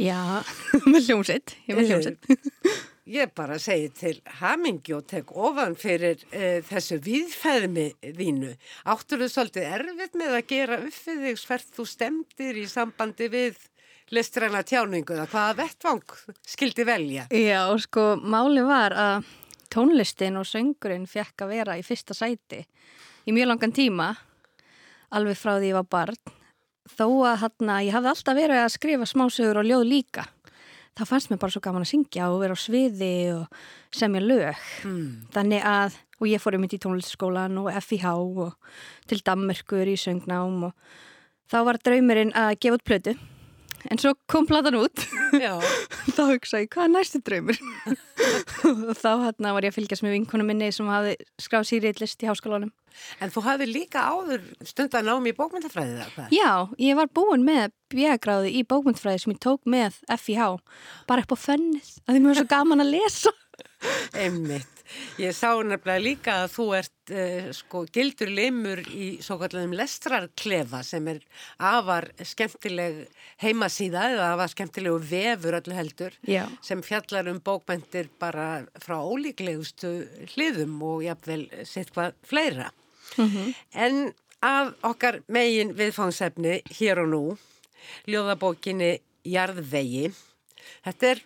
Já, með hljómsett, ég með hljómsett. Ég bara segi til hamingi og tek ofan fyrir uh, þessu viðfæðmi þínu. Áttur þú svolítið erfitt með að gera upp við þig hvert þú stemdir í sambandi við listræna tjáningu eða hvaða vettvang skildi velja? Já, sko, máli var að tónlistin og söngurinn fekk að vera í fyrsta sæti í mjög langan tíma, alveg frá því ég var barn. Þó að hérna, ég hafði alltaf verið að skrifa smásögur og ljóð líka. Það fannst mér bara svo gaman að syngja og vera á sviði og semja lög. Mm. Þannig að, og ég fór um í tónlistskólan og FIH og til Danmörkur í söngnám og þá var draumurinn að gefa út plötu. En svo kom platan út þá hugsaði ég, hvað er næstu draumur? og þá hérna var ég að fylgjast með vinkonu minni sem hafði skráð sér í list í háskólanum. en þú hafði líka áður stundan námi í bókmyndafræðið eða hvað? Já, ég var búin með bjögráði í bókmyndfræði sem ég tók með FIH, bara upp á fönnið, að því mér var svo gaman að lesa. Einmitt. Ég sá nefnilega líka að þú ert uh, sko gildur limur í svo kallum lestrarklefa sem er afar skemmtileg heimasíða eða afar skemmtilegu vefur öllu heldur Já. sem fjallar um bókmyndir bara frá ólíklegustu hliðum og jafnvel sitt hvað fleira. En af okkar megin viðfangsefni hér og nú, ljóðabókinni Jarðvegi, þetta er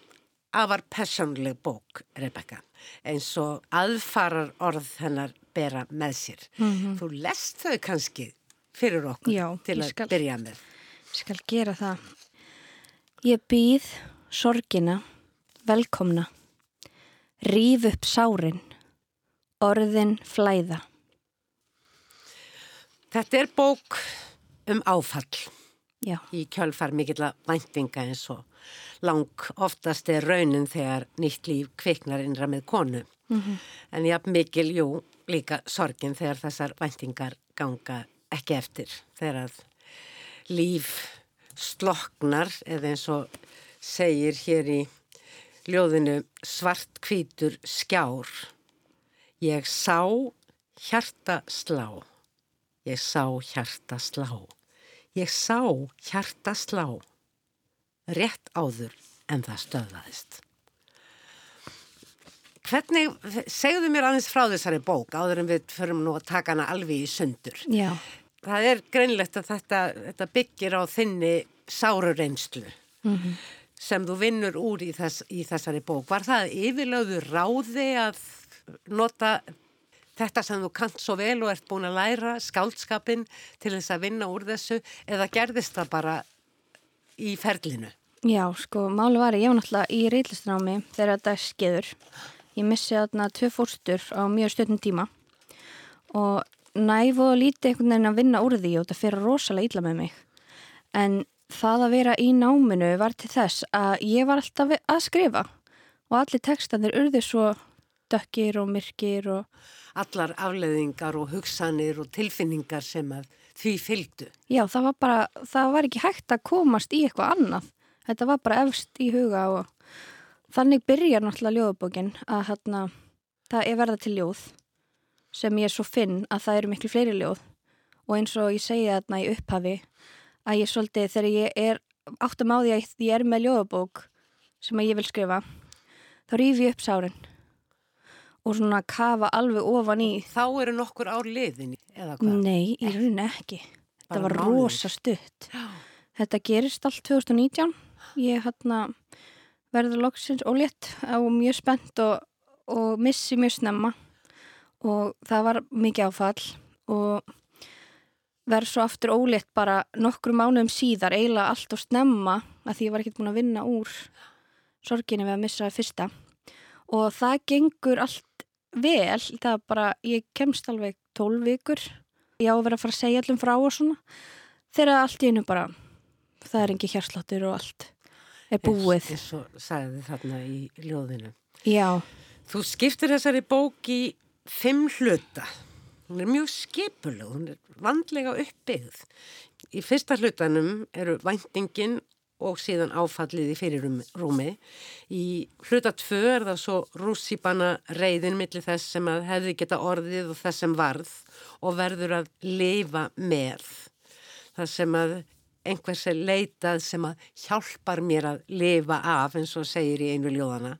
afar personleg bók, Rebecca, eins og aðfarar orð hennar bera með sér. Þú lest þau kannski fyrir okkur Já, til ég að skal. byrja með. Skal gera það. Ég býð sorgina, velkomna, ríf upp sárin, orðin flæða. Þetta er bók um áfall Já, í kjölfar mikill að væntinga eins og lang oftast er raunin þegar nýtt líf kviknar innra með konu. En jafn mikil, jú, líka sorgin þegar þessar væntingar ganga ekki eftir. Þegar að líf sloknar eða eins og segir hér í ljóðinu svart hvítur skjár. Ég sá hjarta slá. Ég sá hjarta slá. Ég sá hjarta slá rétt áður en það stöðvaðist. Hvernig, segðu mér aðeins frá þessari bók áður en við förum nú að taka hana alveg í sundur. Já, Það er greinlegt að þetta, þetta byggir á þinni sárureynslu sem þú vinnur úr í, þess, í þessari bók. Var það yfirlöðu ráði að nota þetta sem þú kant svo vel og ert búin að læra, skáldskapin til þess að vinna úr þessu eða gerðist það bara í ferlinu? já, sko, máli var ég var náttúrulega í reillistanámi þegar þetta skeður. Ég missi þarna tvö fórstur á mjög stöðnum tíma og næf og lítið einhvern veginn að vinna úr því og þetta fyrir rosalega illa með mig. En það að vera í náminu var til þess að ég var alltaf að skrifa og allir textanir urðu svo dökkir og myrkir og Allar afleðingar og hugsanir og tilfinningar sem að því fylgdu. Já, það var bara, það var ekki hægt að komast í eitthvað annað. Þetta var bara efst í huga og þannig byrjar náttúrulega ljóðubókin að hérna, það er verða til ljóð sem ég svo finn að það eru miklu fleiri ljóð og eins og ég segi þarna í upphafi að ég svolítið þegar ég er áttum á því að ég er með ljóðubók sem að ég vil skrifa þá rífi ég upp sárin og svona kafa alveg ofan í Þá eru nokkur ár liðin eða hvað? Nei, í rauninni ekki. Þetta var rosa stutt. Þetta gerist allt 2019. Ég hérna verður loksins ólétt og mjög spennt og, og missi mjög snemma og það var mikið áfall og verður svo aftur ólétt bara nokkru mánuðum síðar eiginlega allt og snemma að því ég var ekkert búin að vinna úr sorginni við að missa það fyrsta og það gengur allt vel, það er bara, ég kemst alveg 12 vikur, ég á að vera að fara að segja allum frá og svona, þegar allt í einu bara, það er engi hjarsláttur og allt er búið. Eins og sagði þarna í ljóðinu. Já, Þú skiptir þessari bók í fimm hluta. Hún er mjög skipuleg, hún er vandlega uppbyggð. Í fyrsta hlutanum eru væntingin og síðan áfallið í fyrirrúmi. Í hluta tvö er það svo rússipanna reyðin millir þess sem að hefði geta orðið og þess sem varð og verður að lifa með. Það sem að einhvers er leitað sem að hjálpar mér að lifa af eins og segir í einu ljóðana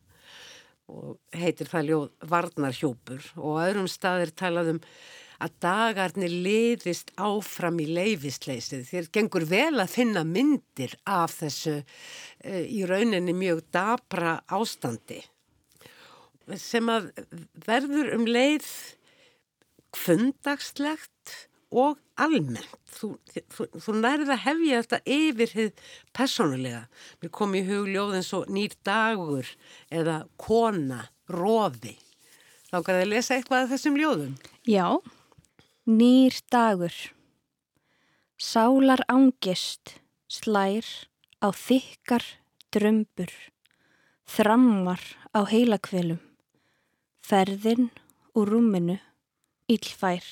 og heitir það ljóð Varnarhjópur og á öðrum staðir talað um að dagarnir liðist áfram í leifisleysið. Þér gengur vel að finna myndir af þessu e, í rauninni mjög dapra ástandi sem að verður um leið kvöndagslegt og almennt. Þú, þú, þú nærið að hefja þetta yfir hið persónulega. Mér kom í hug ljóð eins og nýr dagur eða kona, roði. Langar þið að lesa eitthvað af þessum ljóðum? já, nýr dagur, sálar ángist, slær á þykkar drömbur, þrammar á heilakvelum, ferðin úr rúminu, illfær.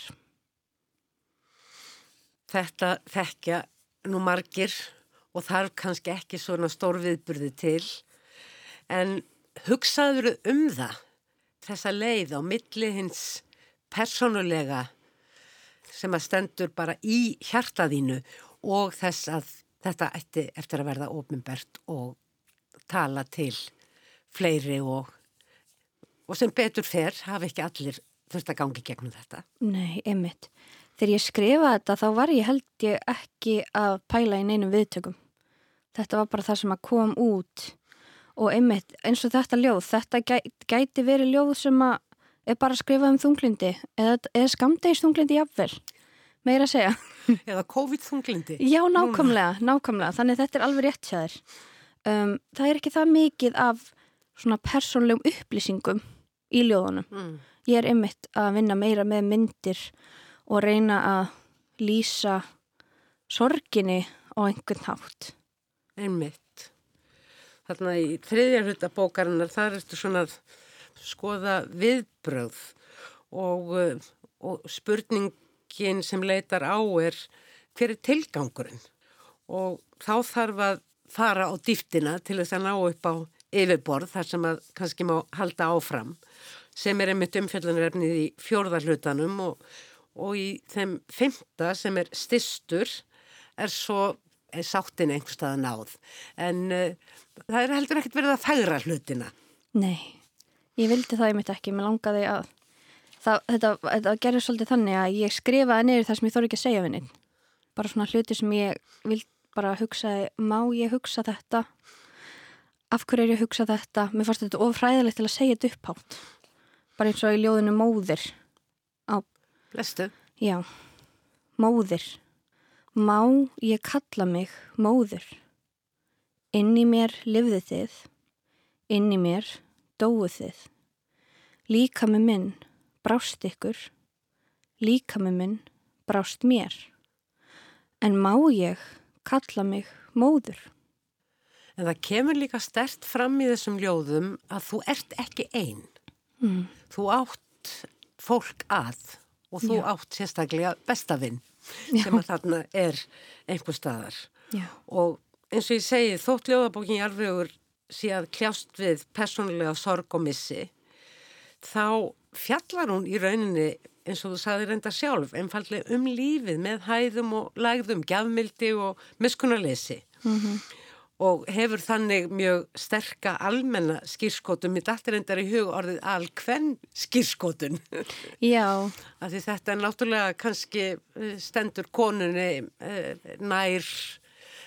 Þetta þekkja nú margir og þarf kannski ekki svona stór viðburði til. En hugsaður um það, þessa leið á milli hins persónulega sem að stendur bara í hjartaðínu og þess að þetta ætti eftir að verða ofinbert og tala til fleiri og, og sem betur fer hafa ekki allir þurft að gangi gegnum þetta. Nei, einmitt. Þegar ég skrifaði þetta þá var ég held ég ekki að pæla í neinum viðtökum. Þetta var bara það sem að kom út og einmitt eins og þetta ljóð, þetta gæ, gæti verið ljóð sem að er bara að skrifa um þunglindi eða, eða skamdegis þunglindi jafnvel, meira að segja. Eða COVID-þunglindi. Já, nákvæmlega, nákvæmlega, þannig þetta er alveg rétt þér. Um, það er ekki það mikið af svona persónlegum upplýsingum í ljóðunum. Mm. Ég er einmitt að vinna meira með myndir og reyna að lýsa sorginni á einhvern hátt. Einmitt. Þarna í þriðja hluta bókarinnar þar ertu svona að skoða viðbröð og, uh, og spurningin sem leitar á er hver er tilgangurinn og þá þarf að fara á dýftina til þess að ná upp á yfirborð þar sem að kannski má halda áfram sem er einmitt umfjöldunarefnið í fjórðarhlutanum og, og í þeim fymta sem er stistur er svo er sáttin einhvers staða náð. En uh, það er heldur ekkert verið að færa hlutina. Nei, ég vildi það ég mitt ekki, mér langaði að það, þetta, þetta gerði svolítið þannig að ég skrifaði niður það sem ég þóri ekki að segja við neitt. Bara svona hluti sem ég vild bara hugsa, má ég hugsa þetta? Af hverju er ég að hugsa þetta? Mér fannst þetta ofræðilegt til að segja þetta upphátt. Bara eins og í ljóðinu móðir. Lestu? Já, móðir. Má ég kalla mig móður? Inn í mér lifðu þið, inn í mér dóu þið. Líka með minn brást ykkur, líka með minn brást mér. En má ég kalla mig móður? En það kemur líka stert fram í þessum ljóðum að þú ert ekki einn. Mm. Þú átt fólk að og þú Já. átt sérstaklega bestafinn sem að þarna er einhver staðar. Já. Og eins og ég segi, þótt ljóðabókin Jarlvegur sé að kljást við persónulega sorg og missi, þá fjallar hún í rauninni eins og þú sagði reynda sjálf, einfallega um lífið með hæðum og lægðum, gjafmildi og miskunarleysi. Og hefur þannig mjög sterka almenna skýrskotun, mitt allt er endar í hug orðið alkvenn skýrskotun. Já, þetta er náttúrulega kannski eh, stendur konunni eh, nær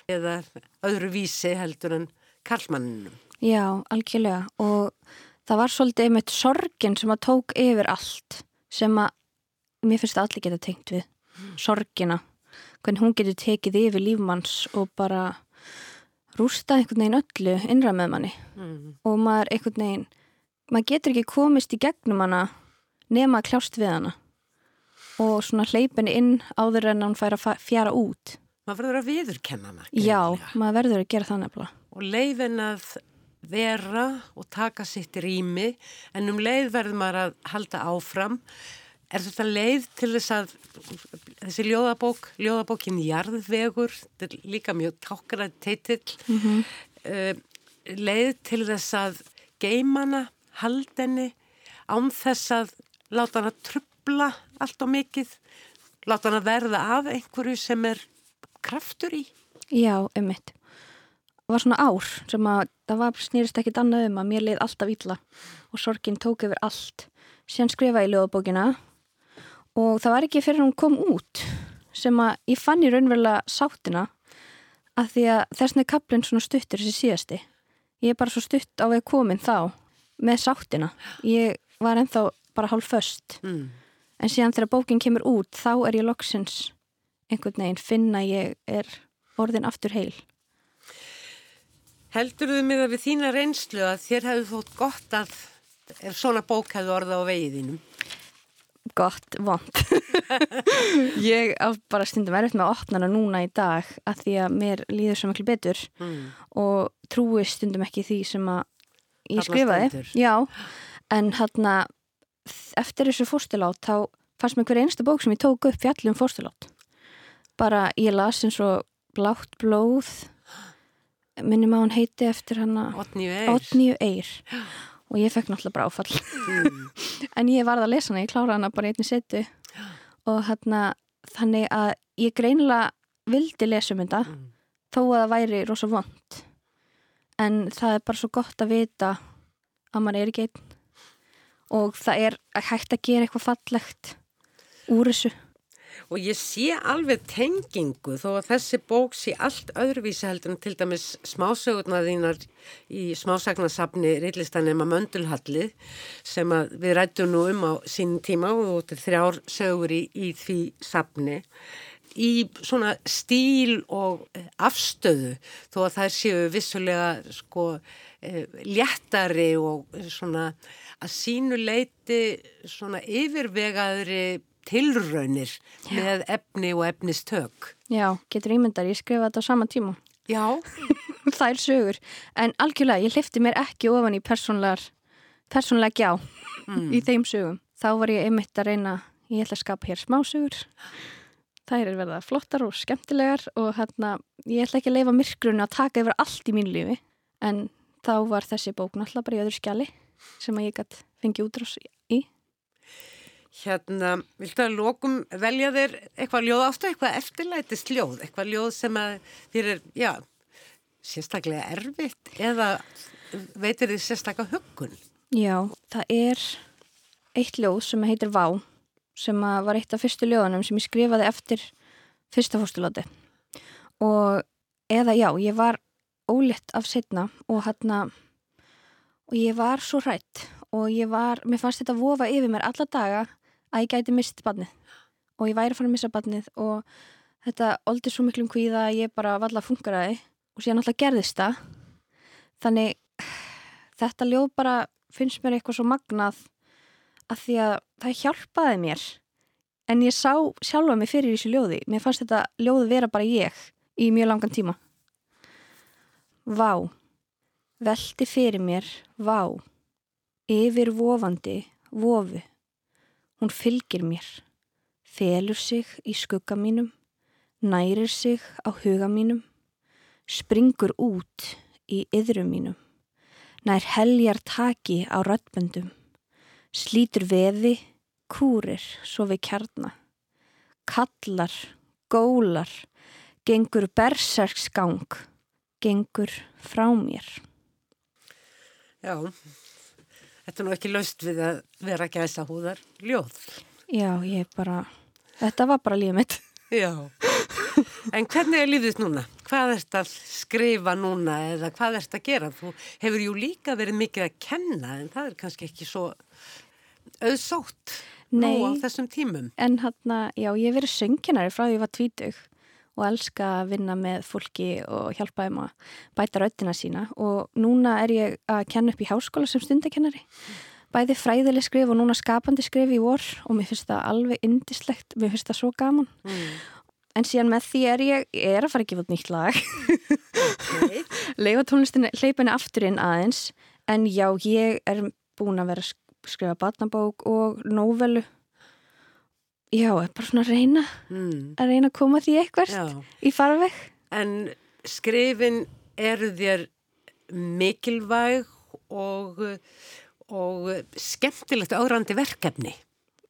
eða öðru vísi heldur en karlmanninum. já, algjörlega. Og það var svolítið einmitt sorgin sem að tók yfir allt sem að mér finnst að allir geta tengt við. Sorgina, hvernig hún getur tekið yfir lífmanns og bara rústa einhvern veginn öllu innra með manni. Mm. og maður einhvern veginn maður getur ekki komist í gegnum hana nema að kljást við hana. Og svona hleypinni inn áður en hann fær að fjara út. Maður verður að viðurkenna hana. já, maður verður að gera það nefnilega Og leifin að vera og taka sitt rými en um leið verður maður að halda áfram. Er þetta leið til þess að þessi ljóðabók, ljóðabókin Jarðvegur, þetta er líka mjög tákræð teitill, Mhm. uh, leið til þess að geimana, haldenni, án þess að láta hana trubla allt og mikið, láta hana verða af einhverju sem er kraftur í. Já, einmitt. Það var svona ár sem að það var snýrist ekkit annað um að mér leið alltaf illa og sorgin tók yfir allt. Síðan skrifaði ég ljóðabókina og það var ekki fyrir hún kom út sem að ég fann í raunverulega sáttina að því að þessna er kaplinn svona stuttur þessi síðasti. Ég er bara svo stutt á veg komin þá með sáttina. Ég var ennþá bara hálf föst. Mm. En síðan þegar bókin kemur út þá er ég loksins einhvern veginn finna ég er orðin aftur heil. Heldur þau með að við þína reynslu að þér hefðu þótt gott að ef svona bók hefðu orða á vegiðinum? Gott, vond. ég á bara stundum erfitt með að opna hana núna í dag að því að mér líður svo miklu betur Mm. og trúi stundum ekki því sem að ég Þarna skrifaði. stendur. Já, en hérna eftir þessu fórstilát þá fannst mér hver einsta bók sem ég tók upp fjallum fórstilát. Bara ég las eins og Blátt blóð minnum að hann heiti eftir hana Otni Eir. Otníu Eir. Og ég fekk náttúrulega bara áfall. Mm. en ég varð að lesa hana, ég klára hana bara einni setu. Og hérna þannig að ég greinilega vildi lesa um þetta Mm. þó að það væri rosa vond en það er bara svo gott að vita að maður er ekki einn. Og það er hægt að gera eitthvað fallegt úr þessu Og ég sé alveg tengingu þó að þessi bók sé allt öðruvísi heldur en til dæmis smásögurnar þínar í smásagnasafni Rillistanema Möndulhalli sem við rættum nú um á sín tíma og þetta er þrjár sögur í, í því safni. Í svona stíl og eh, afstöðu þó að þær séu vissulega sko eh, léttari og eh, svona að sínu leiti svona yfirvegaðri tilraunir með efni og efnistök. Já, getur ímyndar, ég skrifa þetta á sama tíma. Já, þær sögur, en algjörlega ég hlifti mér ekki ofan í persónlega gjá í þeim sögum. Þá var ég einmitt að reyna ég ætla að skapa hér smásögur þær er verða flottar og skemmtilegar og hérna, ég ætla ekki að leifa myrkrunu að taka yfir allt í mínu lífi. En þá var þessi bók náttúrulega bara í öðru skjali sem að ég gætt fengið útrás í Hérna, viltu að lokum velja þér eitthvað ljóð? Áttu, eitthvað eftirlætist ljóð, eitthvað ljóð sem að þér er, já, sérstaklega erfitt eða veitir þið sérstaklega huggun? Já, það er eitt ljóð sem heitir Vá sem var eitt af fyrstu ljóðunum sem ég skrifaði eftir fyrsta fórstulóti og eða já, ég var ólitt af setna og hérna og ég var svo hrætt og ég var, mér fannst þetta vofa yfir mér alla daga að ég gæti mist badnið og ég væri að fara að missa badnið og þetta oldi svo miklum kvíða að ég bara valla funkaraði og síðan alltaf gerðist það. Þannig þetta ljóð bara finnst mér eitthvað svo magnað að því að það hjálpaði mér. En ég sá sjálfa mig fyrir þessu ljóði. Mér fannst þetta ljóði vera bara ég í mjög langan tíma. Vá. Velti fyrir mér. Vá. Yfir vofandi vofu hún fylgir mér felur sig í skugga mínum nærir sig á huga mínum springur út í yðrum mínum nær heljar taki á röddböndum, slítur veði, kúrir svo við kjarna, kallar, gólar, gengur berserksgang, gengur frá mér. Já, þetta er nú ekki laust við að vera gæsa húðar ljóð. Já, ég bara, þetta var bara lífið mitt. Já, en hvernig er lífið núna? Hvað ert að skrifa núna eða hvað ert að gera? Þú hefur jú líka verið mikið að kenna en það er kannski ekki svo auðsótt nú Nei. á þessum tímum. En hann, já, ég hef verið söngkenari frá því ég var tvítug og elska að vinna með fólki og hjálpa þeim að bæta röddina sína og núna er ég að kenna upp í háskóla sem stundakennari. Bæði fræðileg skrif og núna skapandi skrif í vor og mér finnst það alveg indislegt, mér finnst það svo gaman. Mm. En síðan með því er ég, ég er að fara að gefa út nýtt lag, Okay. leifa tónlistinni, hleypinni aftur inn aðeins, en já, ég er búin að vera að sk- skrifa batnabók og nóvelu. Já, bara svona að reyna, Mm. að reyna að koma því eitthvað í farveg. en skrifin eru þér mikilvæg og, og skemmtilegt árændi verkefni.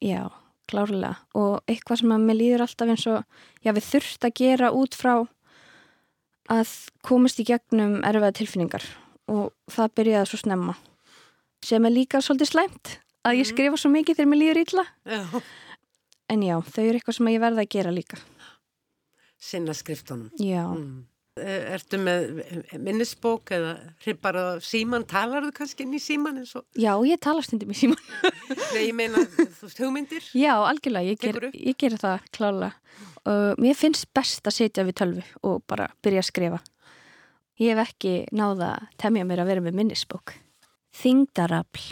Já, klárlega. Og eitthvað sem að mér líður alltaf eins og, já, við þurft að gera út frá að komast í gegnum erfiða tilfinningar og það byrjaði svo snemma. Sem er líka svolítið slæmt að ég skrifa svo mikið þegar mér líður illa. En já, þau eru eitthvað sem ég verða að gera líka. Sinna skriftunum. Já, Mm. Eh, Ertu með minnisbók eða bara síman, talar þú kannski inn í síman eins og, já, ég tala stundum í síman. nei, ég meina, þú veist, hugmyndir? Já, algjörlega, ég ger, ég ger það klálega. Uh, mér finnst best að sitja við tölvu og bara byrja að skrifa. Ég hef ekki náða að temja mér að vera með minnisbók. Þingdarafl.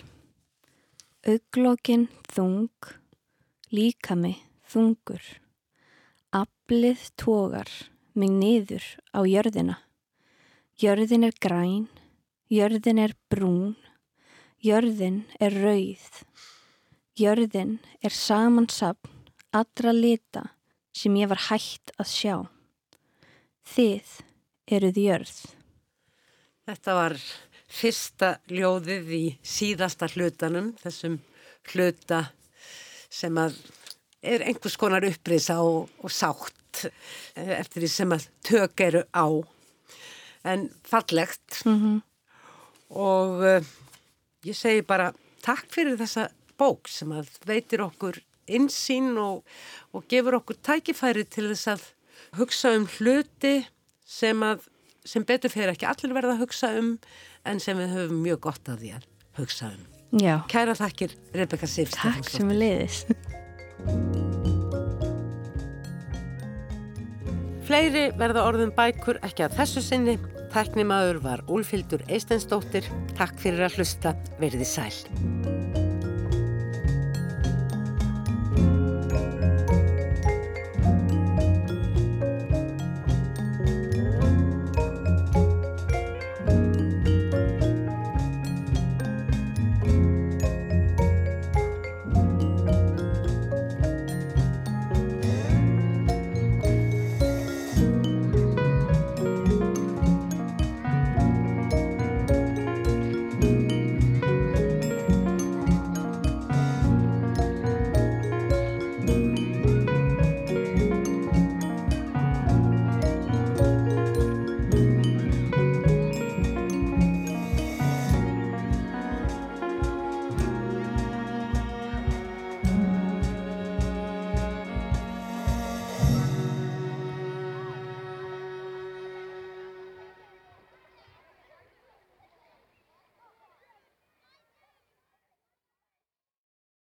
Auglókin þung, líkami þungur. Aflið tógar mig niður á jörðina. Jörðin er græn, jörðin er brún, jörðin er rauð. Jörðin er samansapn allra lita sem ég var hætt að sjá. Þið eruð jörð. Þetta var fyrsta ljóðið í síðasta hlutanum, þessum hluta sem að er einhvers konar upprisa og, og sátt eh, eftir því sem að tök eru á. En fallegt Mm -hmm. og uh, ég segi bara takk fyrir þessa bók sem að veitir okkur insýn og, og gefur okkur tækifæri til þess að hugsa um hluti sem að sem betur fyrir ekki allir verða að hugsa um en sem við höfum mjög gott að því að hugsa um. Já, Kæra þakkir Rebecca Sif takk sem við leiðis. Fleiri verða orðum bækur ekki að þessu sinni. Tæknimaður var Úlfildur Eistensdóttir. Takk fyrir að hlusta. Verði sæl.